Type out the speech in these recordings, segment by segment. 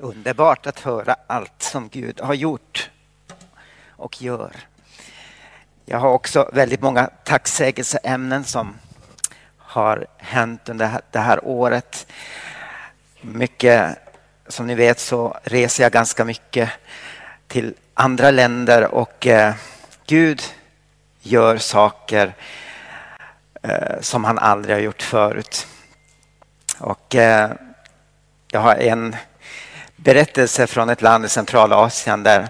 Underbart att höra allt som Gud har gjort och gör. Jag har också väldigt många tacksägelseämnen som har hänt under det här året. Mycket, som ni vet så reser jag ganska mycket till andra länder och eh, Gud gör saker eh, som han aldrig har gjort förut. Och eh, jag har en berättelse från ett land i Centralasien där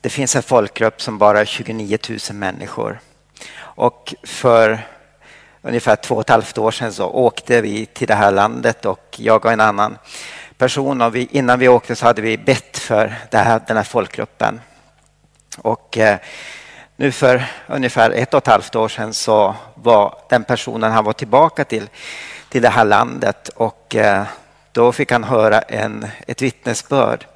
det finns en folkgrupp som bara är 29 000 människor. Och för ungefär två och ett halvt år sedan så åkte vi till det här landet och jag och en annan person och vi, innan vi åkte så hade vi bett för här, den här folkgruppen. Och eh, nu för ungefär ett och ett halvt år sedan så var den personen, han var tillbaka till, till det här landet och eh, då fick han höra en, ett vittnesbörd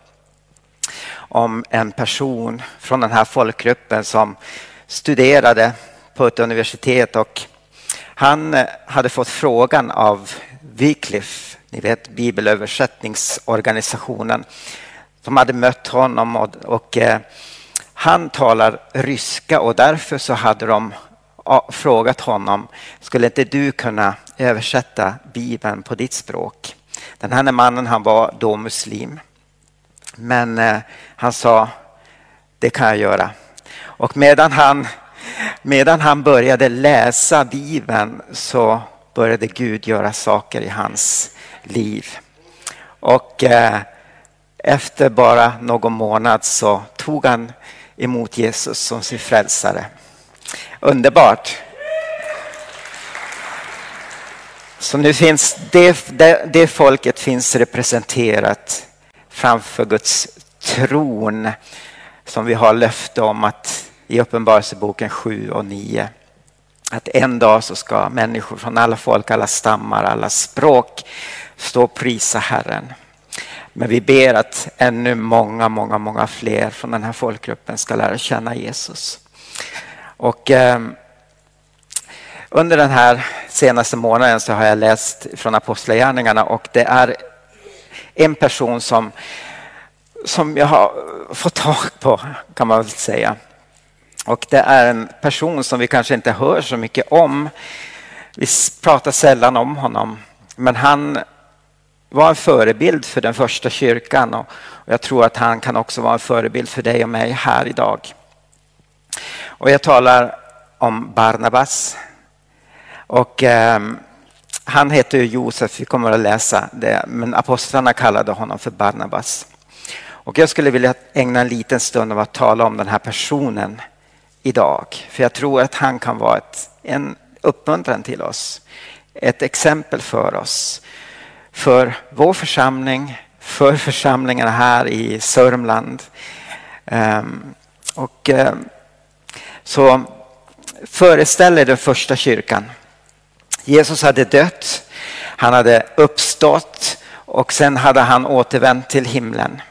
om en person från den här folkgruppen som studerade på ett universitet och han eh, hade fått frågan av Wycliffe, ni vet bibelöversättningsorganisationen, som hade mött honom och, och eh, han talar ryska och därför så hade de frågat honom, skulle inte du kunna översätta Bibeln på ditt språk? Den här mannen han var då muslim. Men eh, han sa, det kan jag göra. Och medan han, medan han började läsa Bibeln så började Gud göra saker i hans liv. Och eh, efter bara någon månad så tog han emot Jesus som sin frälsare. Underbart! Så nu finns det, det, det folket finns representerat framför Guds tron som vi har löfte om att i Uppenbarelseboken 7 och 9 att en dag så ska människor från alla folk, alla stammar, alla språk stå och prisa Herren. Men vi ber att ännu många, många, många fler från den här folkgruppen ska lära känna Jesus. Och eh, under den här senaste månaden så har jag läst från Apostlagärningarna och det är en person som, som jag har fått tag på kan man väl säga. Och det är en person som vi kanske inte hör så mycket om. Vi pratar sällan om honom. Men han var en förebild för den första kyrkan och jag tror att han kan också vara en förebild för dig och mig här idag. Och jag talar om Barnabas. Och um, han heter Josef, vi kommer att läsa det, men apostlarna kallade honom för Barnabas. Och jag skulle vilja ägna en liten stund av att tala om den här personen idag. För jag tror att han kan vara ett, en uppmuntran till oss. Ett exempel för oss. För vår församling, för församlingarna här i Sörmland. Um, och, um, så föreställ er den första kyrkan. Jesus hade dött, han hade uppstått och sen hade han återvänt till himlen.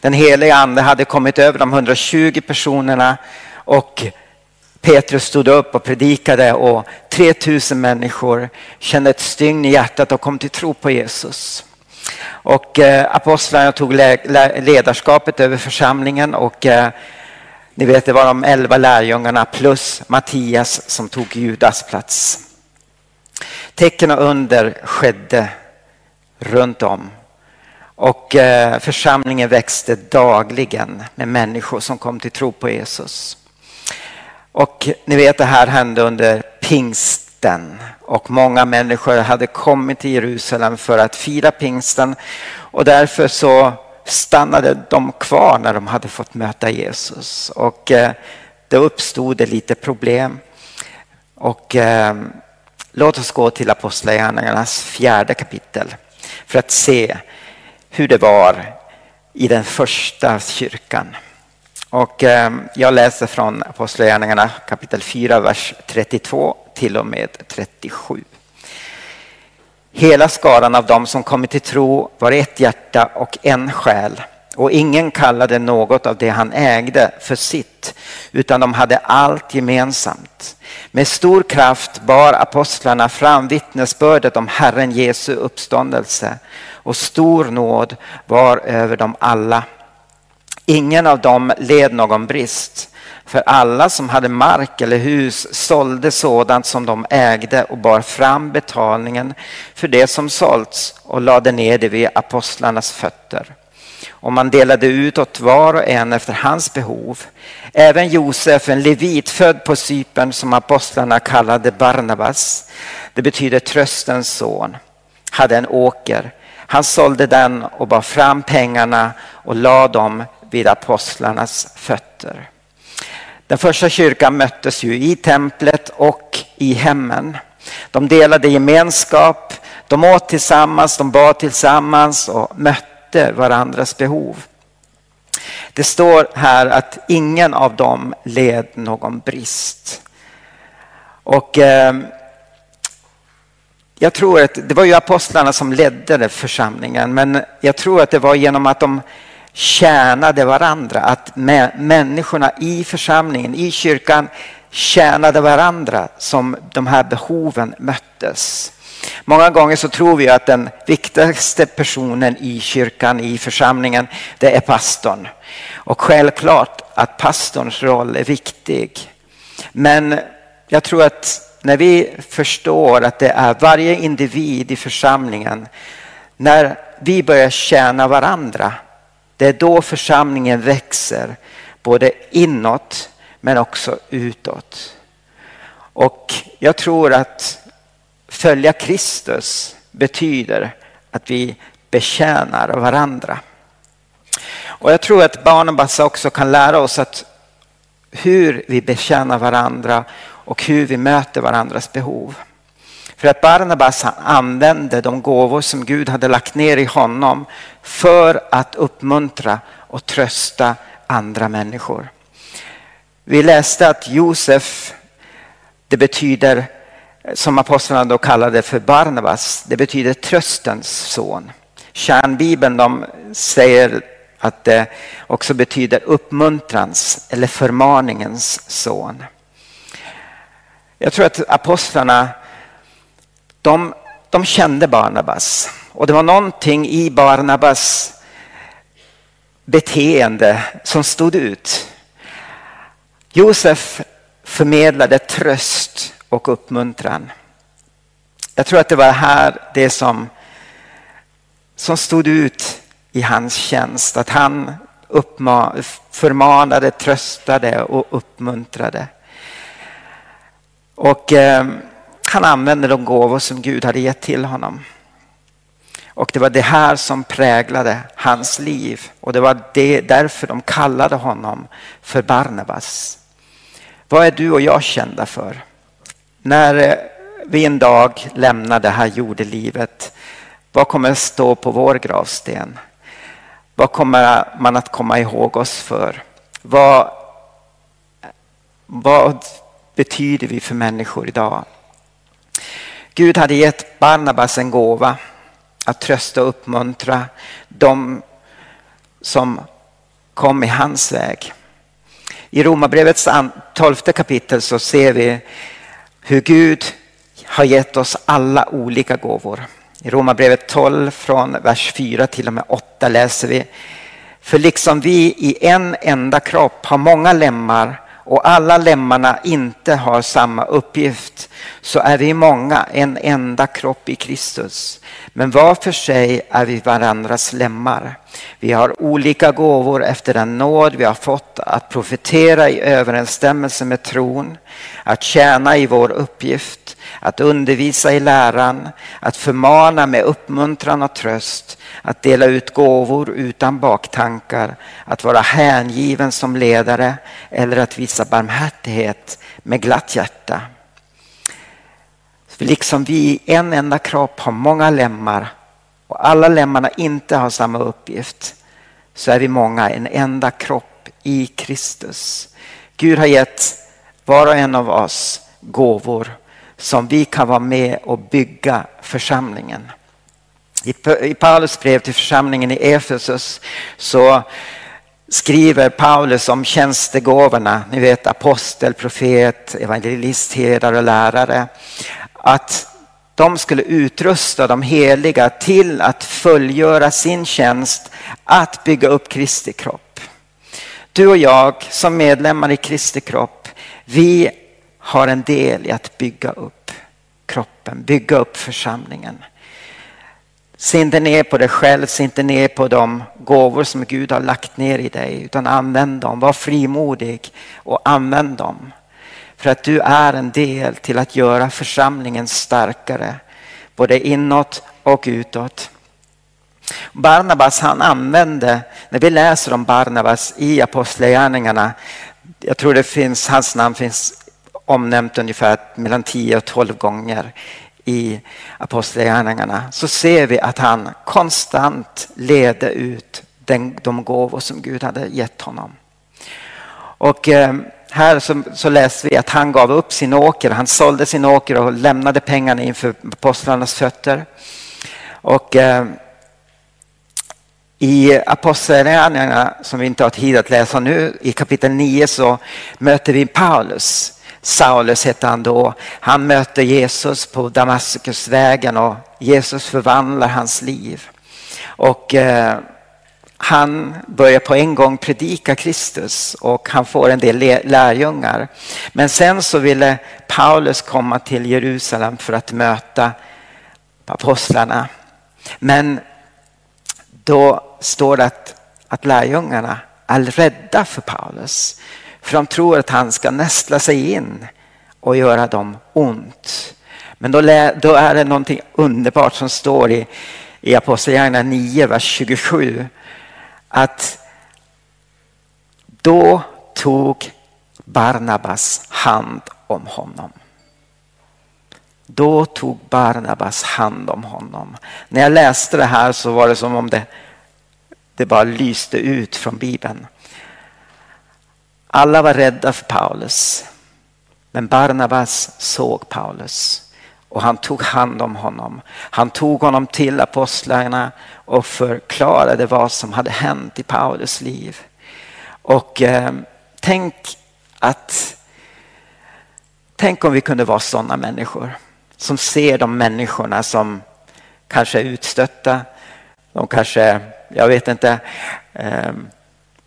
Den heliga ande hade kommit över de 120 personerna och Petrus stod upp och predikade och 3000 människor kände ett stygn i hjärtat och kom till tro på Jesus. Och eh, apostlarna tog ledarskapet över församlingen och eh, ni vet det var de elva lärjungarna plus Mattias som tog Judas plats. Tecken och under skedde runt om. Och eh, församlingen växte dagligen med människor som kom till tro på Jesus. Och ni vet det här hände under pingsten och många människor hade kommit till Jerusalem för att fira pingsten och därför så stannade de kvar när de hade fått möta Jesus. Och eh, då uppstod det lite problem. Och eh, Låt oss gå till Apostlagärningarnas fjärde kapitel för att se hur det var i den första kyrkan. Och ehm, jag läser från Apostlagärningarna kapitel 4, vers 32 till och med 37. Hela skaran av dem som kommit till tro var ett hjärta och en själ och ingen kallade något av det han ägde för sitt, utan de hade allt gemensamt. Med stor kraft bar apostlarna fram vittnesbördet om Herren Jesu uppståndelse och stor nåd var över dem alla. Ingen av dem led någon brist. För alla som hade mark eller hus sålde sådant som de ägde och bar fram betalningen för det som sålts och lade ner det vid apostlarnas fötter. Och man delade ut åt var och en efter hans behov. Även Josef, en levit född på Cypern som apostlarna kallade Barnabas, det betyder tröstens son, hade en åker. Han sålde den och bar fram pengarna och lade dem vid apostlarnas fötter. Den första kyrkan möttes ju i templet och i hemmen. De delade gemenskap, de åt tillsammans, de bad tillsammans och mötte varandras behov. Det står här att ingen av dem led någon brist. Och eh, jag tror att det var ju apostlarna som ledde församlingen, men jag tror att det var genom att de tjänade varandra, att människorna i församlingen, i kyrkan tjänade varandra som de här behoven möttes. Många gånger så tror vi att den viktigaste personen i kyrkan, i församlingen, det är pastorn. Och självklart att pastorns roll är viktig. Men jag tror att när vi förstår att det är varje individ i församlingen, när vi börjar tjäna varandra, det är då församlingen växer, både inåt men också utåt. Och jag tror att följa Kristus betyder att vi betjänar varandra. Och jag tror att Barnabas också kan lära oss att hur vi betjänar varandra och hur vi möter varandras behov. För att Barnabas använde de gåvor som Gud hade lagt ner i honom för att uppmuntra och trösta andra människor. Vi läste att Josef, det betyder, som apostlarna då kallade för Barnabas, det betyder tröstens son. Kärnbibeln de säger att det också betyder uppmuntrans eller förmaningens son. Jag tror att apostlarna de, de kände Barnabas och det var någonting i Barnabas beteende som stod ut. Josef förmedlade tröst och uppmuntran. Jag tror att det var här det som, som stod ut i hans tjänst. Att han uppma, förmanade, tröstade och uppmuntrade. Och eh, han använde de gåvor som Gud hade gett till honom. Och det var det här som präglade hans liv och det var det, därför de kallade honom för Barnabas. Vad är du och jag kända för? När eh, vi en dag lämnar det här jordelivet, vad kommer att stå på vår gravsten? Vad kommer man att komma ihåg oss för? Vad, vad betyder vi för människor idag? Gud hade gett Barnabas en gåva att trösta och uppmuntra de som kom i hans väg. I Romarbrevets tolfte kapitel så ser vi hur Gud har gett oss alla olika gåvor. I Romarbrevet 12 från vers 4 till och med 8 läser vi. För liksom vi i en enda kropp har många lemmar och alla lemmarna inte har samma uppgift så är vi många, en enda kropp i Kristus. Men var för sig är vi varandras lemmar. Vi har olika gåvor efter den nåd vi har fått att profetera i överensstämmelse med tron, att tjäna i vår uppgift, att undervisa i läran, att förmana med uppmuntran och tröst, att dela ut gåvor utan baktankar, att vara hängiven som ledare eller att visa barmhärtighet med glatt hjärta. Liksom vi i en enda kropp har många lemmar och alla lemmarna inte har samma uppgift så är vi många en enda kropp i Kristus. Gud har gett var och en av oss gåvor som vi kan vara med och bygga församlingen. I Paulus brev till församlingen i Efesus så skriver Paulus om tjänstegåvorna, ni vet apostel, profet, evangelist, herdare och lärare. Att de skulle utrusta de heliga till att fullgöra sin tjänst att bygga upp Kristi kropp. Du och jag som medlemmar i Kristi kropp, vi har en del i att bygga upp kroppen, bygga upp församlingen. Se inte ner på dig själv, se inte ner på de gåvor som Gud har lagt ner i dig, utan använd dem. Var frimodig och använd dem. För att du är en del till att göra församlingen starkare, både inåt och utåt. Barnabas han använde, när vi läser om Barnabas i Apostlagärningarna, jag tror det finns, hans namn finns omnämnt ungefär mellan 10 och 12 gånger i Apostlagärningarna så ser vi att han konstant ledde ut den, de gåvor som Gud hade gett honom. Och eh, här så, så läser vi att han gav upp sin åker, han sålde sin åker och lämnade pengarna inför apostlarnas fötter. Och eh, i Apostlagärningarna, som vi inte har tid att läsa nu, i kapitel 9 så möter vi Paulus. Saulus hette han då. Han möter Jesus på Damaskusvägen och Jesus förvandlar hans liv. Och eh, han börjar på en gång predika Kristus och han får en del lärjungar. Men sen så ville Paulus komma till Jerusalem för att möta apostlarna. Men då står det att, att lärjungarna är rädda för Paulus. För de tror att han ska nästla sig in och göra dem ont. Men då, då är det någonting underbart som står i, i Apostlagärningarna 9, vers 27. Att då tog Barnabas hand om honom. Då tog Barnabas hand om honom. När jag läste det här så var det som om det, det bara lyste ut från Bibeln. Alla var rädda för Paulus. Men Barnabas såg Paulus och han tog hand om honom. Han tog honom till apostlarna och förklarade vad som hade hänt i Paulus liv. Och eh, tänk att Tänk om vi kunde vara sådana människor som ser de människorna som kanske är utstötta. De kanske, jag vet inte, eh,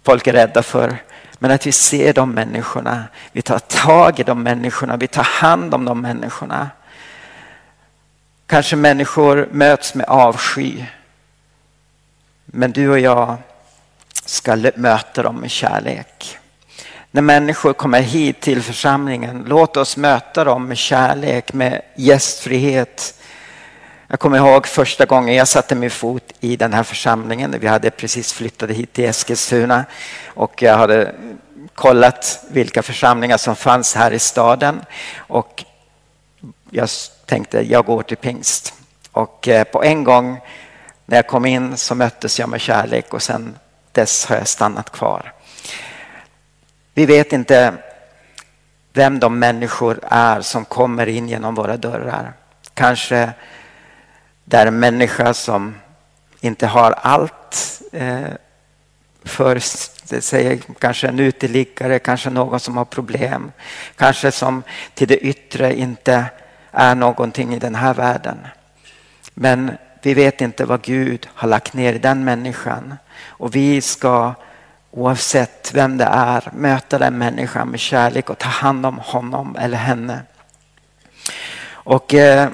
folk är rädda för. Men att vi ser de människorna, vi tar tag i de människorna, vi tar hand om de människorna. Kanske människor möts med avsky. Men du och jag ska möta dem med kärlek. När människor kommer hit till församlingen, låt oss möta dem med kärlek, med gästfrihet. Jag kommer ihåg första gången jag satte min fot i den här församlingen. Vi hade precis flyttat hit till Eskilstuna och jag hade kollat vilka församlingar som fanns här i staden. Och jag tänkte jag går till pingst. Och eh, på en gång när jag kom in så möttes jag med kärlek och sen dess har jag stannat kvar. Vi vet inte vem de människor är som kommer in genom våra dörrar. Kanske det är en människa som inte har allt eh, för sig, kanske en uteliggare, kanske någon som har problem, kanske som till det yttre inte är någonting i den här världen. Men vi vet inte vad Gud har lagt ner i den människan och vi ska oavsett vem det är möta den människan med kärlek och ta hand om honom eller henne. Och eh,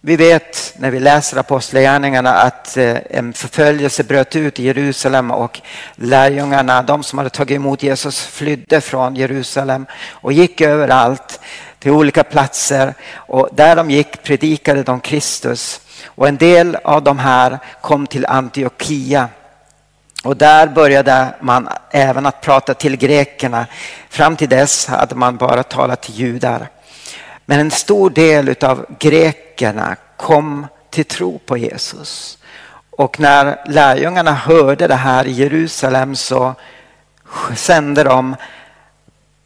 vi vet när vi läser apostlagärningarna att eh, en förföljelse bröt ut i Jerusalem och lärjungarna, de som hade tagit emot Jesus, flydde från Jerusalem och gick överallt till olika platser och där de gick predikade de Kristus. Och en del av de här kom till Antiochia och där började man även att prata till grekerna. Fram till dess hade man bara talat till judar. Men en stor del av grekerna kom till tro på Jesus. Och när lärjungarna hörde det här i Jerusalem så sände de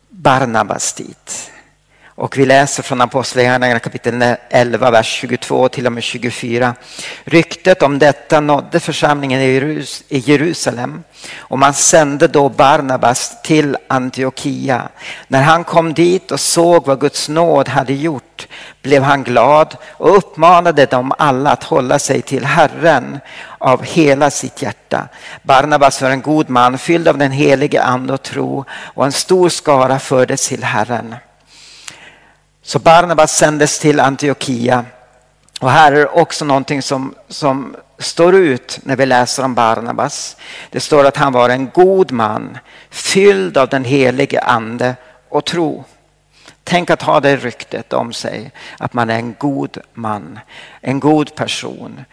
Barnabas dit. Och vi läser från Apostlagärningarna kapitel 11, vers 22 till och med 24. Ryktet om detta nådde församlingen i Jerusalem och man sände då Barnabas till Antiochia. När han kom dit och såg vad Guds nåd hade gjort blev han glad och uppmanade dem alla att hålla sig till Herren av hela sitt hjärta. Barnabas var en god man fylld av den helige ande och tro och en stor skara fördes till Herren. Så Barnabas sändes till Antiochia. Och här är också någonting som, som står ut när vi läser om Barnabas. Det står att han var en god man, fylld av den helige ande och tro. Tänk att ha det ryktet om sig, att man är en god man, en god person.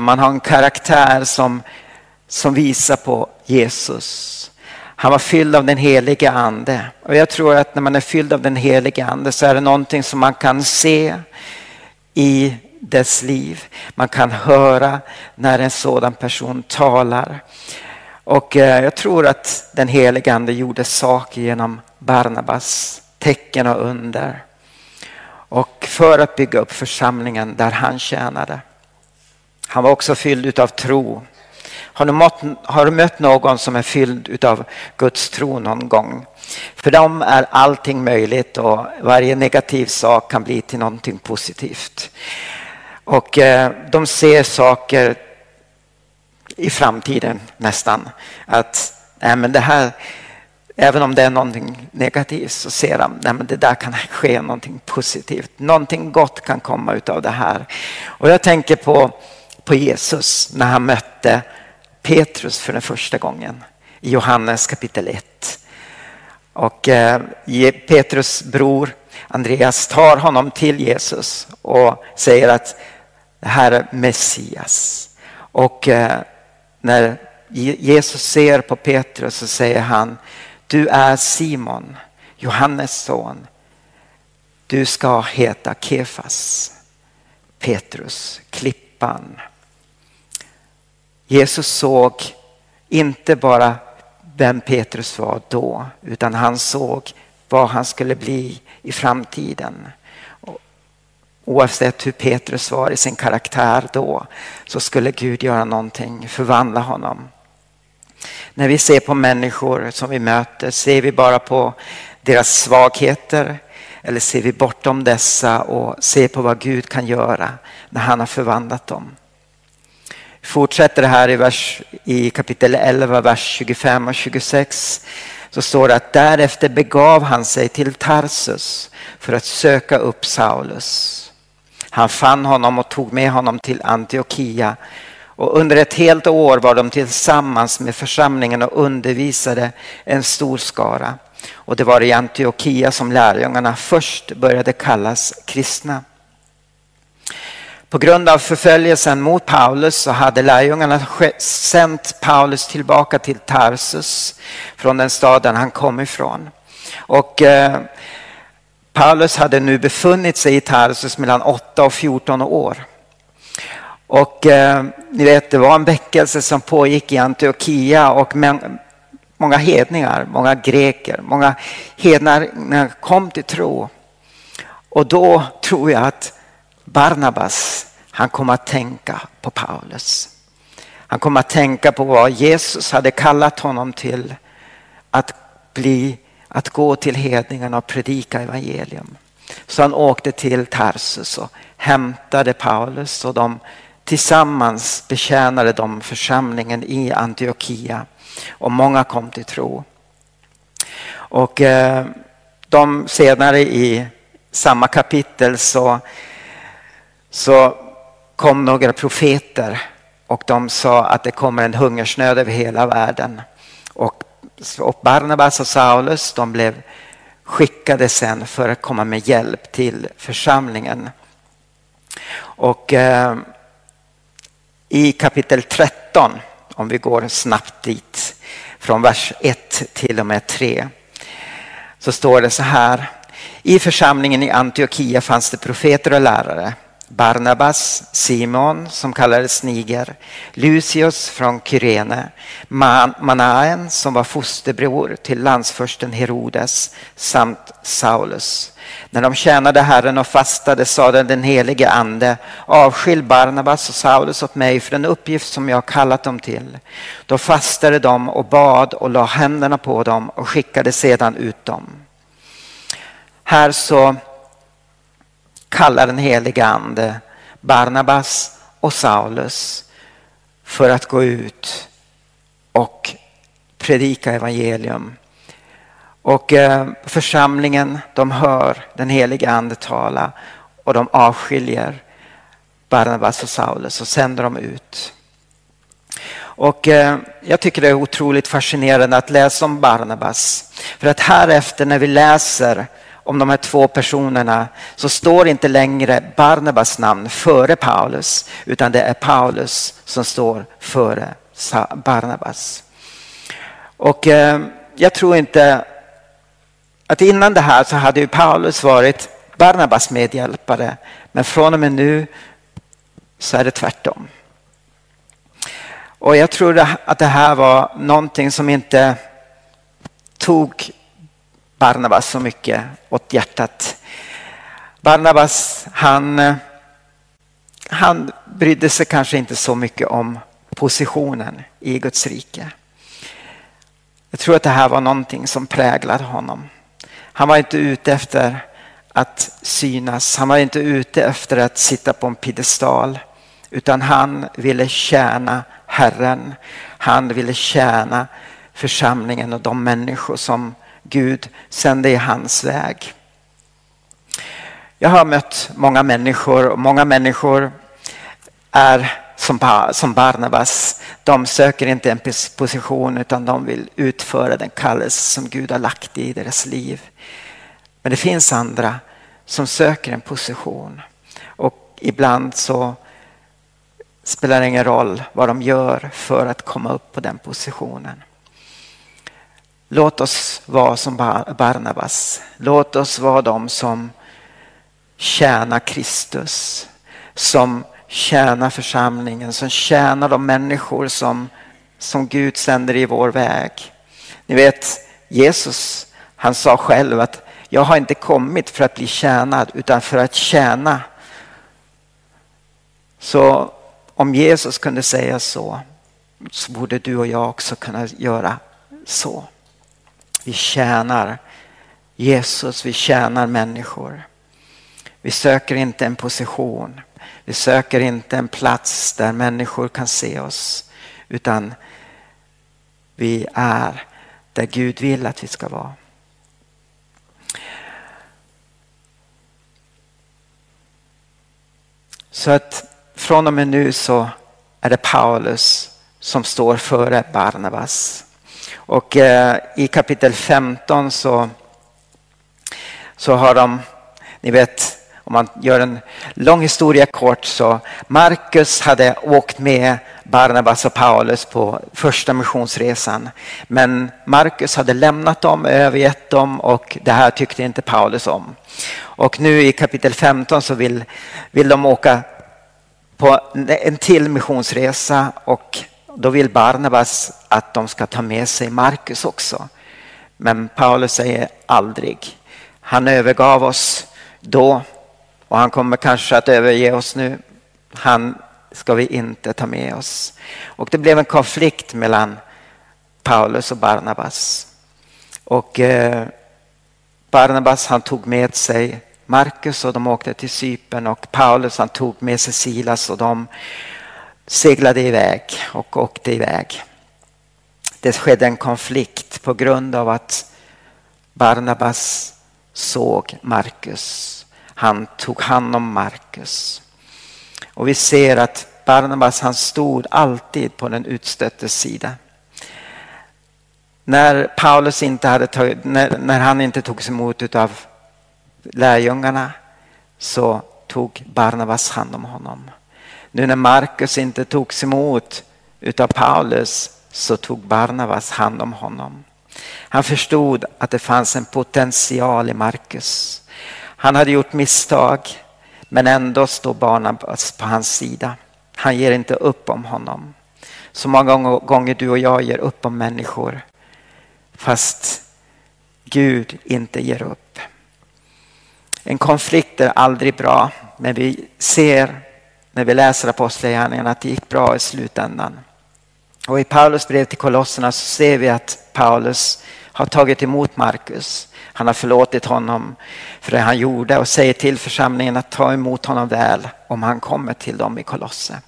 Man har en karaktär som, som visar på Jesus. Han var fylld av den helige ande. Och jag tror att när man är fylld av den helige ande så är det någonting som man kan se i dess liv. Man kan höra när en sådan person talar. Och eh, jag tror att den helige ande gjorde saker genom Barnabas tecken och under. Och för att bygga upp församlingen där han tjänade. Han var också fylld av tro. Har du, mött, har du mött någon som är fylld av Guds tro någon gång? För dem är allting möjligt och varje negativ sak kan bli till någonting positivt. Och eh, de ser saker i framtiden nästan. Att nej, men det här, även om det är någonting negativt så ser de att det där kan ske någonting positivt. Någonting gott kan komma utav det här. Och jag tänker på, på Jesus när han mötte Petrus för den första gången i Johannes kapitel 1. Och eh, Petrus bror Andreas tar honom till Jesus och säger att det här är Messias. Och eh, när Jesus ser på Petrus så säger han Du är Simon, Johannes son. Du ska heta Kefas, Petrus, klippan. Jesus såg inte bara vem Petrus var då, utan han såg vad han skulle bli i framtiden. Oavsett hur Petrus var i sin karaktär då så skulle Gud göra någonting, förvandla honom. När vi ser på människor som vi möter, ser vi bara på deras svagheter eller ser vi bortom dessa och ser på vad Gud kan göra när han har förvandlat dem? Fortsätter här i, vers, i kapitel 11, vers 25 och 26 så står det att därefter begav han sig till Tarsus för att söka upp Saulus. Han fann honom och tog med honom till Antiochia och under ett helt år var de tillsammans med församlingen och undervisade en stor skara. Och det var i Antiochia som lärjungarna först började kallas kristna. På grund av förföljelsen mot Paulus så hade lärjungarna sänt Paulus tillbaka till Tarsus från den staden han kom ifrån. Och eh, Paulus hade nu befunnit sig i Tarsus mellan 8 och 14 år. Och eh, ni vet, det var en väckelse som pågick i Antiochia och men, många hedningar, många greker, många hedningar kom till tro. Och då tror jag att Barnabas, han kom att tänka på Paulus. Han kom att tänka på vad Jesus hade kallat honom till. Att bli, att gå till hedningarna och predika evangelium. Så han åkte till Tarsus och hämtade Paulus och de tillsammans betjänade de församlingen i Antiochia. Och många kom till tro. Och eh, de senare i samma kapitel så så kom några profeter och de sa att det kommer en hungersnöd över hela världen. Och, Barnabas och Saulus de blev skickade sen för att komma med hjälp till församlingen. Och eh, i kapitel 13, om vi går snabbt dit, från vers 1 till och med 3, så står det så här. I församlingen i Antiochia fanns det profeter och lärare Barnabas, Simon som kallades Niger, Lucius från Kyrene, Manaen som var fosterbror till landsförsten Herodes samt Saulus. När de tjänade Herren och fastade sade den helige ande avskilj Barnabas och Saulus åt mig för den uppgift som jag kallat dem till. Då fastade de och bad och la händerna på dem och skickade sedan ut dem. Här så kallar den helige ande Barnabas och Saulus för att gå ut och predika evangelium. Och eh, församlingen de hör den helige ande tala och de avskiljer Barnabas och Saulus och sänder dem ut. Och eh, jag tycker det är otroligt fascinerande att läsa om Barnabas. För att här efter när vi läser om de här två personerna så står inte längre Barnabas namn före Paulus utan det är Paulus som står före Barnabas. Och eh, jag tror inte att innan det här så hade ju Paulus varit Barnabas medhjälpare men från och med nu så är det tvärtom. Och jag tror att det här var någonting som inte tog Barnabas så mycket åt hjärtat. Barnabas han, han brydde sig kanske inte så mycket om positionen i Guds rike. Jag tror att det här var någonting som präglade honom. Han var inte ute efter att synas, han var inte ute efter att sitta på en piedestal utan han ville tjäna Herren. Han ville tjäna församlingen och de människor som Gud sände i hans väg. Jag har mött många människor och många människor är som Barnabas. De söker inte en position utan de vill utföra den kallelse som Gud har lagt i deras liv. Men det finns andra som söker en position och ibland så spelar det ingen roll vad de gör för att komma upp på den positionen. Låt oss vara som Barnabas. Låt oss vara de som tjänar Kristus. Som tjänar församlingen, som tjänar de människor som, som Gud sänder i vår väg. Ni vet Jesus, han sa själv att jag har inte kommit för att bli tjänad utan för att tjäna. Så om Jesus kunde säga så, så borde du och jag också kunna göra så. Vi tjänar Jesus, vi tjänar människor. Vi söker inte en position. Vi söker inte en plats där människor kan se oss. Utan vi är där Gud vill att vi ska vara. Så att från och med nu så är det Paulus som står före Barnabas. Och eh, i kapitel 15 så, så har de, ni vet om man gör en lång historia kort så Markus hade åkt med Barnabas och Paulus på första missionsresan. Men Markus hade lämnat dem, övergett dem och det här tyckte inte Paulus om. Och nu i kapitel 15 så vill, vill de åka på en till missionsresa och då vill Barnabas att de ska ta med sig Markus också. Men Paulus säger aldrig. Han övergav oss då och han kommer kanske att överge oss nu. Han ska vi inte ta med oss. Och det blev en konflikt mellan Paulus och Barnabas. Och eh, Barnabas han tog med sig Markus och de åkte till Cypern och Paulus han tog med sig Silas och de seglade iväg och åkte iväg. Det skedde en konflikt på grund av att Barnabas såg Markus. Han tog hand om Markus. Och vi ser att Barnabas han stod alltid på den utstöttes sida. När Paulus inte hade tagit, när, när han inte togs emot av lärjungarna så tog Barnabas hand om honom. Nu när Markus inte togs emot utav Paulus så tog Barnabas hand om honom. Han förstod att det fanns en potential i Markus. Han hade gjort misstag Men ändå står Barnabas på hans sida. Han ger inte upp om honom. Så många gånger du och jag ger upp om människor fast Gud inte ger upp. En konflikt är aldrig bra, men vi ser när vi läser Apostlagärningarna att det gick bra i slutändan. Och i Paulus brev till Kolosserna så ser vi att Paulus har tagit emot Markus. Han har förlåtit honom för det han gjorde och säger till församlingen att ta emot honom väl om han kommer till dem i Kolosse.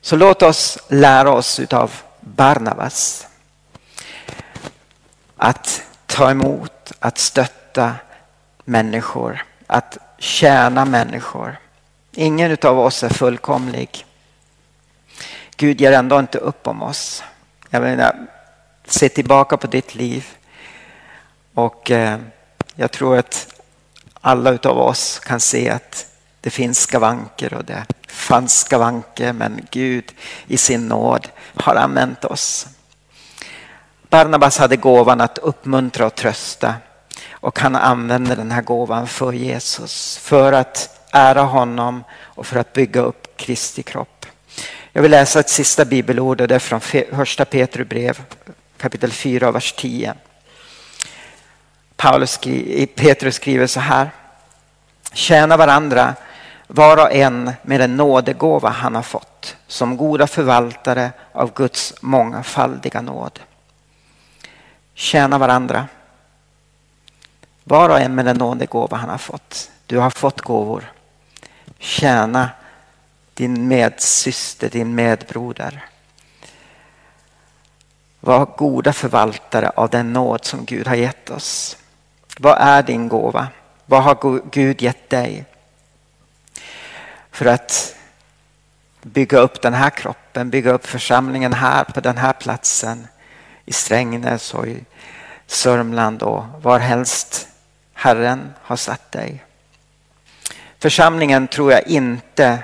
Så låt oss lära oss av Barnabas att ta emot, att stötta människor, att tjäna människor. Ingen av oss är fullkomlig. Gud ger ändå inte upp om oss. Jag menar, se tillbaka på ditt liv och eh, jag tror att alla utav oss kan se att det finns skavanker och det fanns skavanker men Gud i sin nåd har använt oss. Barnabas hade gåvan att uppmuntra och trösta och han använde den här gåvan för Jesus, för att ära honom och för att bygga upp Kristi kropp. Jag vill läsa ett sista bibelord och det är från första Petru brev kapitel 4, vers 10. Paulus Petrus skriver så här. Tjäna varandra var och en med den nådegåva han har fått som goda förvaltare av Guds mångfaldiga nåd. Tjäna varandra. Var och en med den nådegåva han har fått. Du har fått gåvor. Tjäna din medsyster, din medbroder. Var goda förvaltare av den nåd som Gud har gett oss. Vad är din gåva? Vad har Gud gett dig? För att bygga upp den här kroppen, bygga upp församlingen här på den här platsen i Strängnäs och i Sörmland och varhelst Herren har satt dig. Församlingen tror jag inte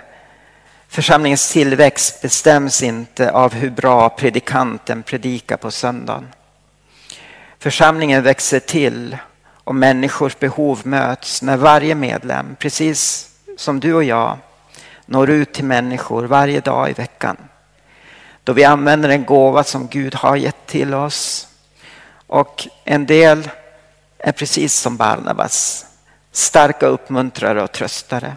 Församlingens tillväxt bestäms inte av hur bra predikanten predikar på söndagen. Församlingen växer till och människors behov möts när varje medlem, precis som du och jag, når ut till människor varje dag i veckan. Då vi använder en gåva som Gud har gett till oss. Och en del är precis som Barnabas, starka uppmuntrare och tröstare.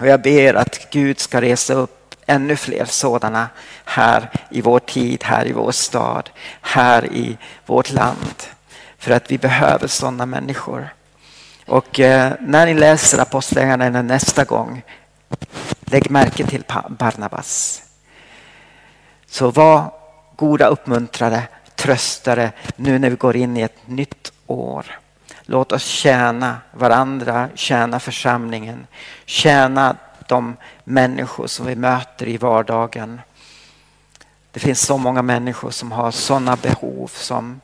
Och jag ber att Gud ska resa upp ännu fler sådana här i vår tid, här i vår stad, här i vårt land. För att vi behöver sådana människor. Och eh, när ni läser Apostlagärningarna nästa gång, lägg märke till Barnabas. Så var goda uppmuntrare, tröstare nu när vi går in i ett nytt år. Låt oss tjäna varandra, tjäna församlingen, tjäna de människor som vi möter i vardagen. Det finns så många människor som har sådana behov som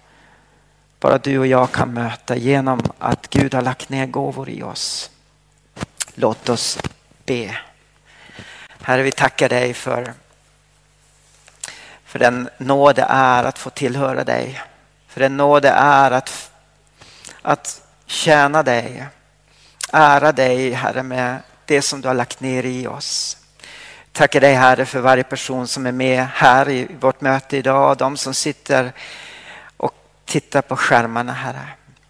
bara du och jag kan möta genom att Gud har lagt ner gåvor i oss. Låt oss be. Herre, vi tackar dig för, för den nåd det är att få tillhöra dig. För den nåd det är att att tjäna dig, ära dig Herre med det som du har lagt ner i oss. Tackar dig Herre för varje person som är med här i vårt möte idag, de som sitter och tittar på skärmarna Herre.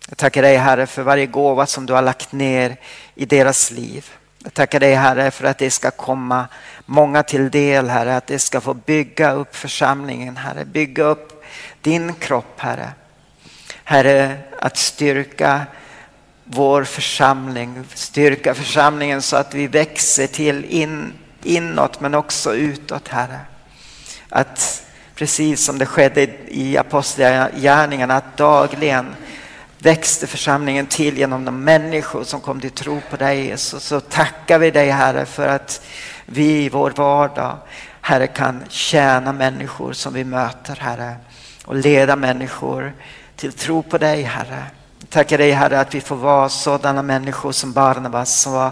Jag tackar dig Herre för varje gåva som du har lagt ner i deras liv. Jag tackar dig Herre för att det ska komma många till del Herre, att det ska få bygga upp församlingen Herre, bygga upp din kropp Herre. Herre, att styrka vår församling, styrka församlingen så att vi växer till in, inåt men också utåt, Herre. Att precis som det skedde i apostlagärningarna, att dagligen växte församlingen till genom de människor som kom till tro på dig Jesus. Så tackar vi dig Herre för att vi i vår vardag, Herre, kan tjäna människor som vi möter, Herre, och leda människor till tro på dig Herre. Tackar dig Herre att vi får vara sådana människor som Barnabas som var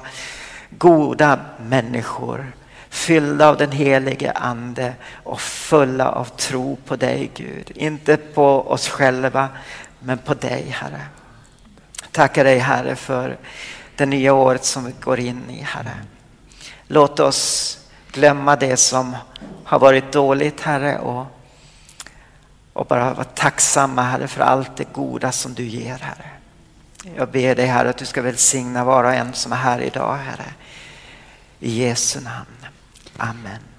goda människor. Fyllda av den helige ande och fulla av tro på dig Gud. Inte på oss själva men på dig Herre. Tackar dig Herre för det nya året som vi går in i, Herre. Låt oss glömma det som har varit dåligt, Herre, och, och bara vara tacksamma, Herre, för allt det goda som du ger, Herre. Jag ber dig, Herre, att du ska välsigna var och en som är här idag, Herre. I Jesu namn. Amen.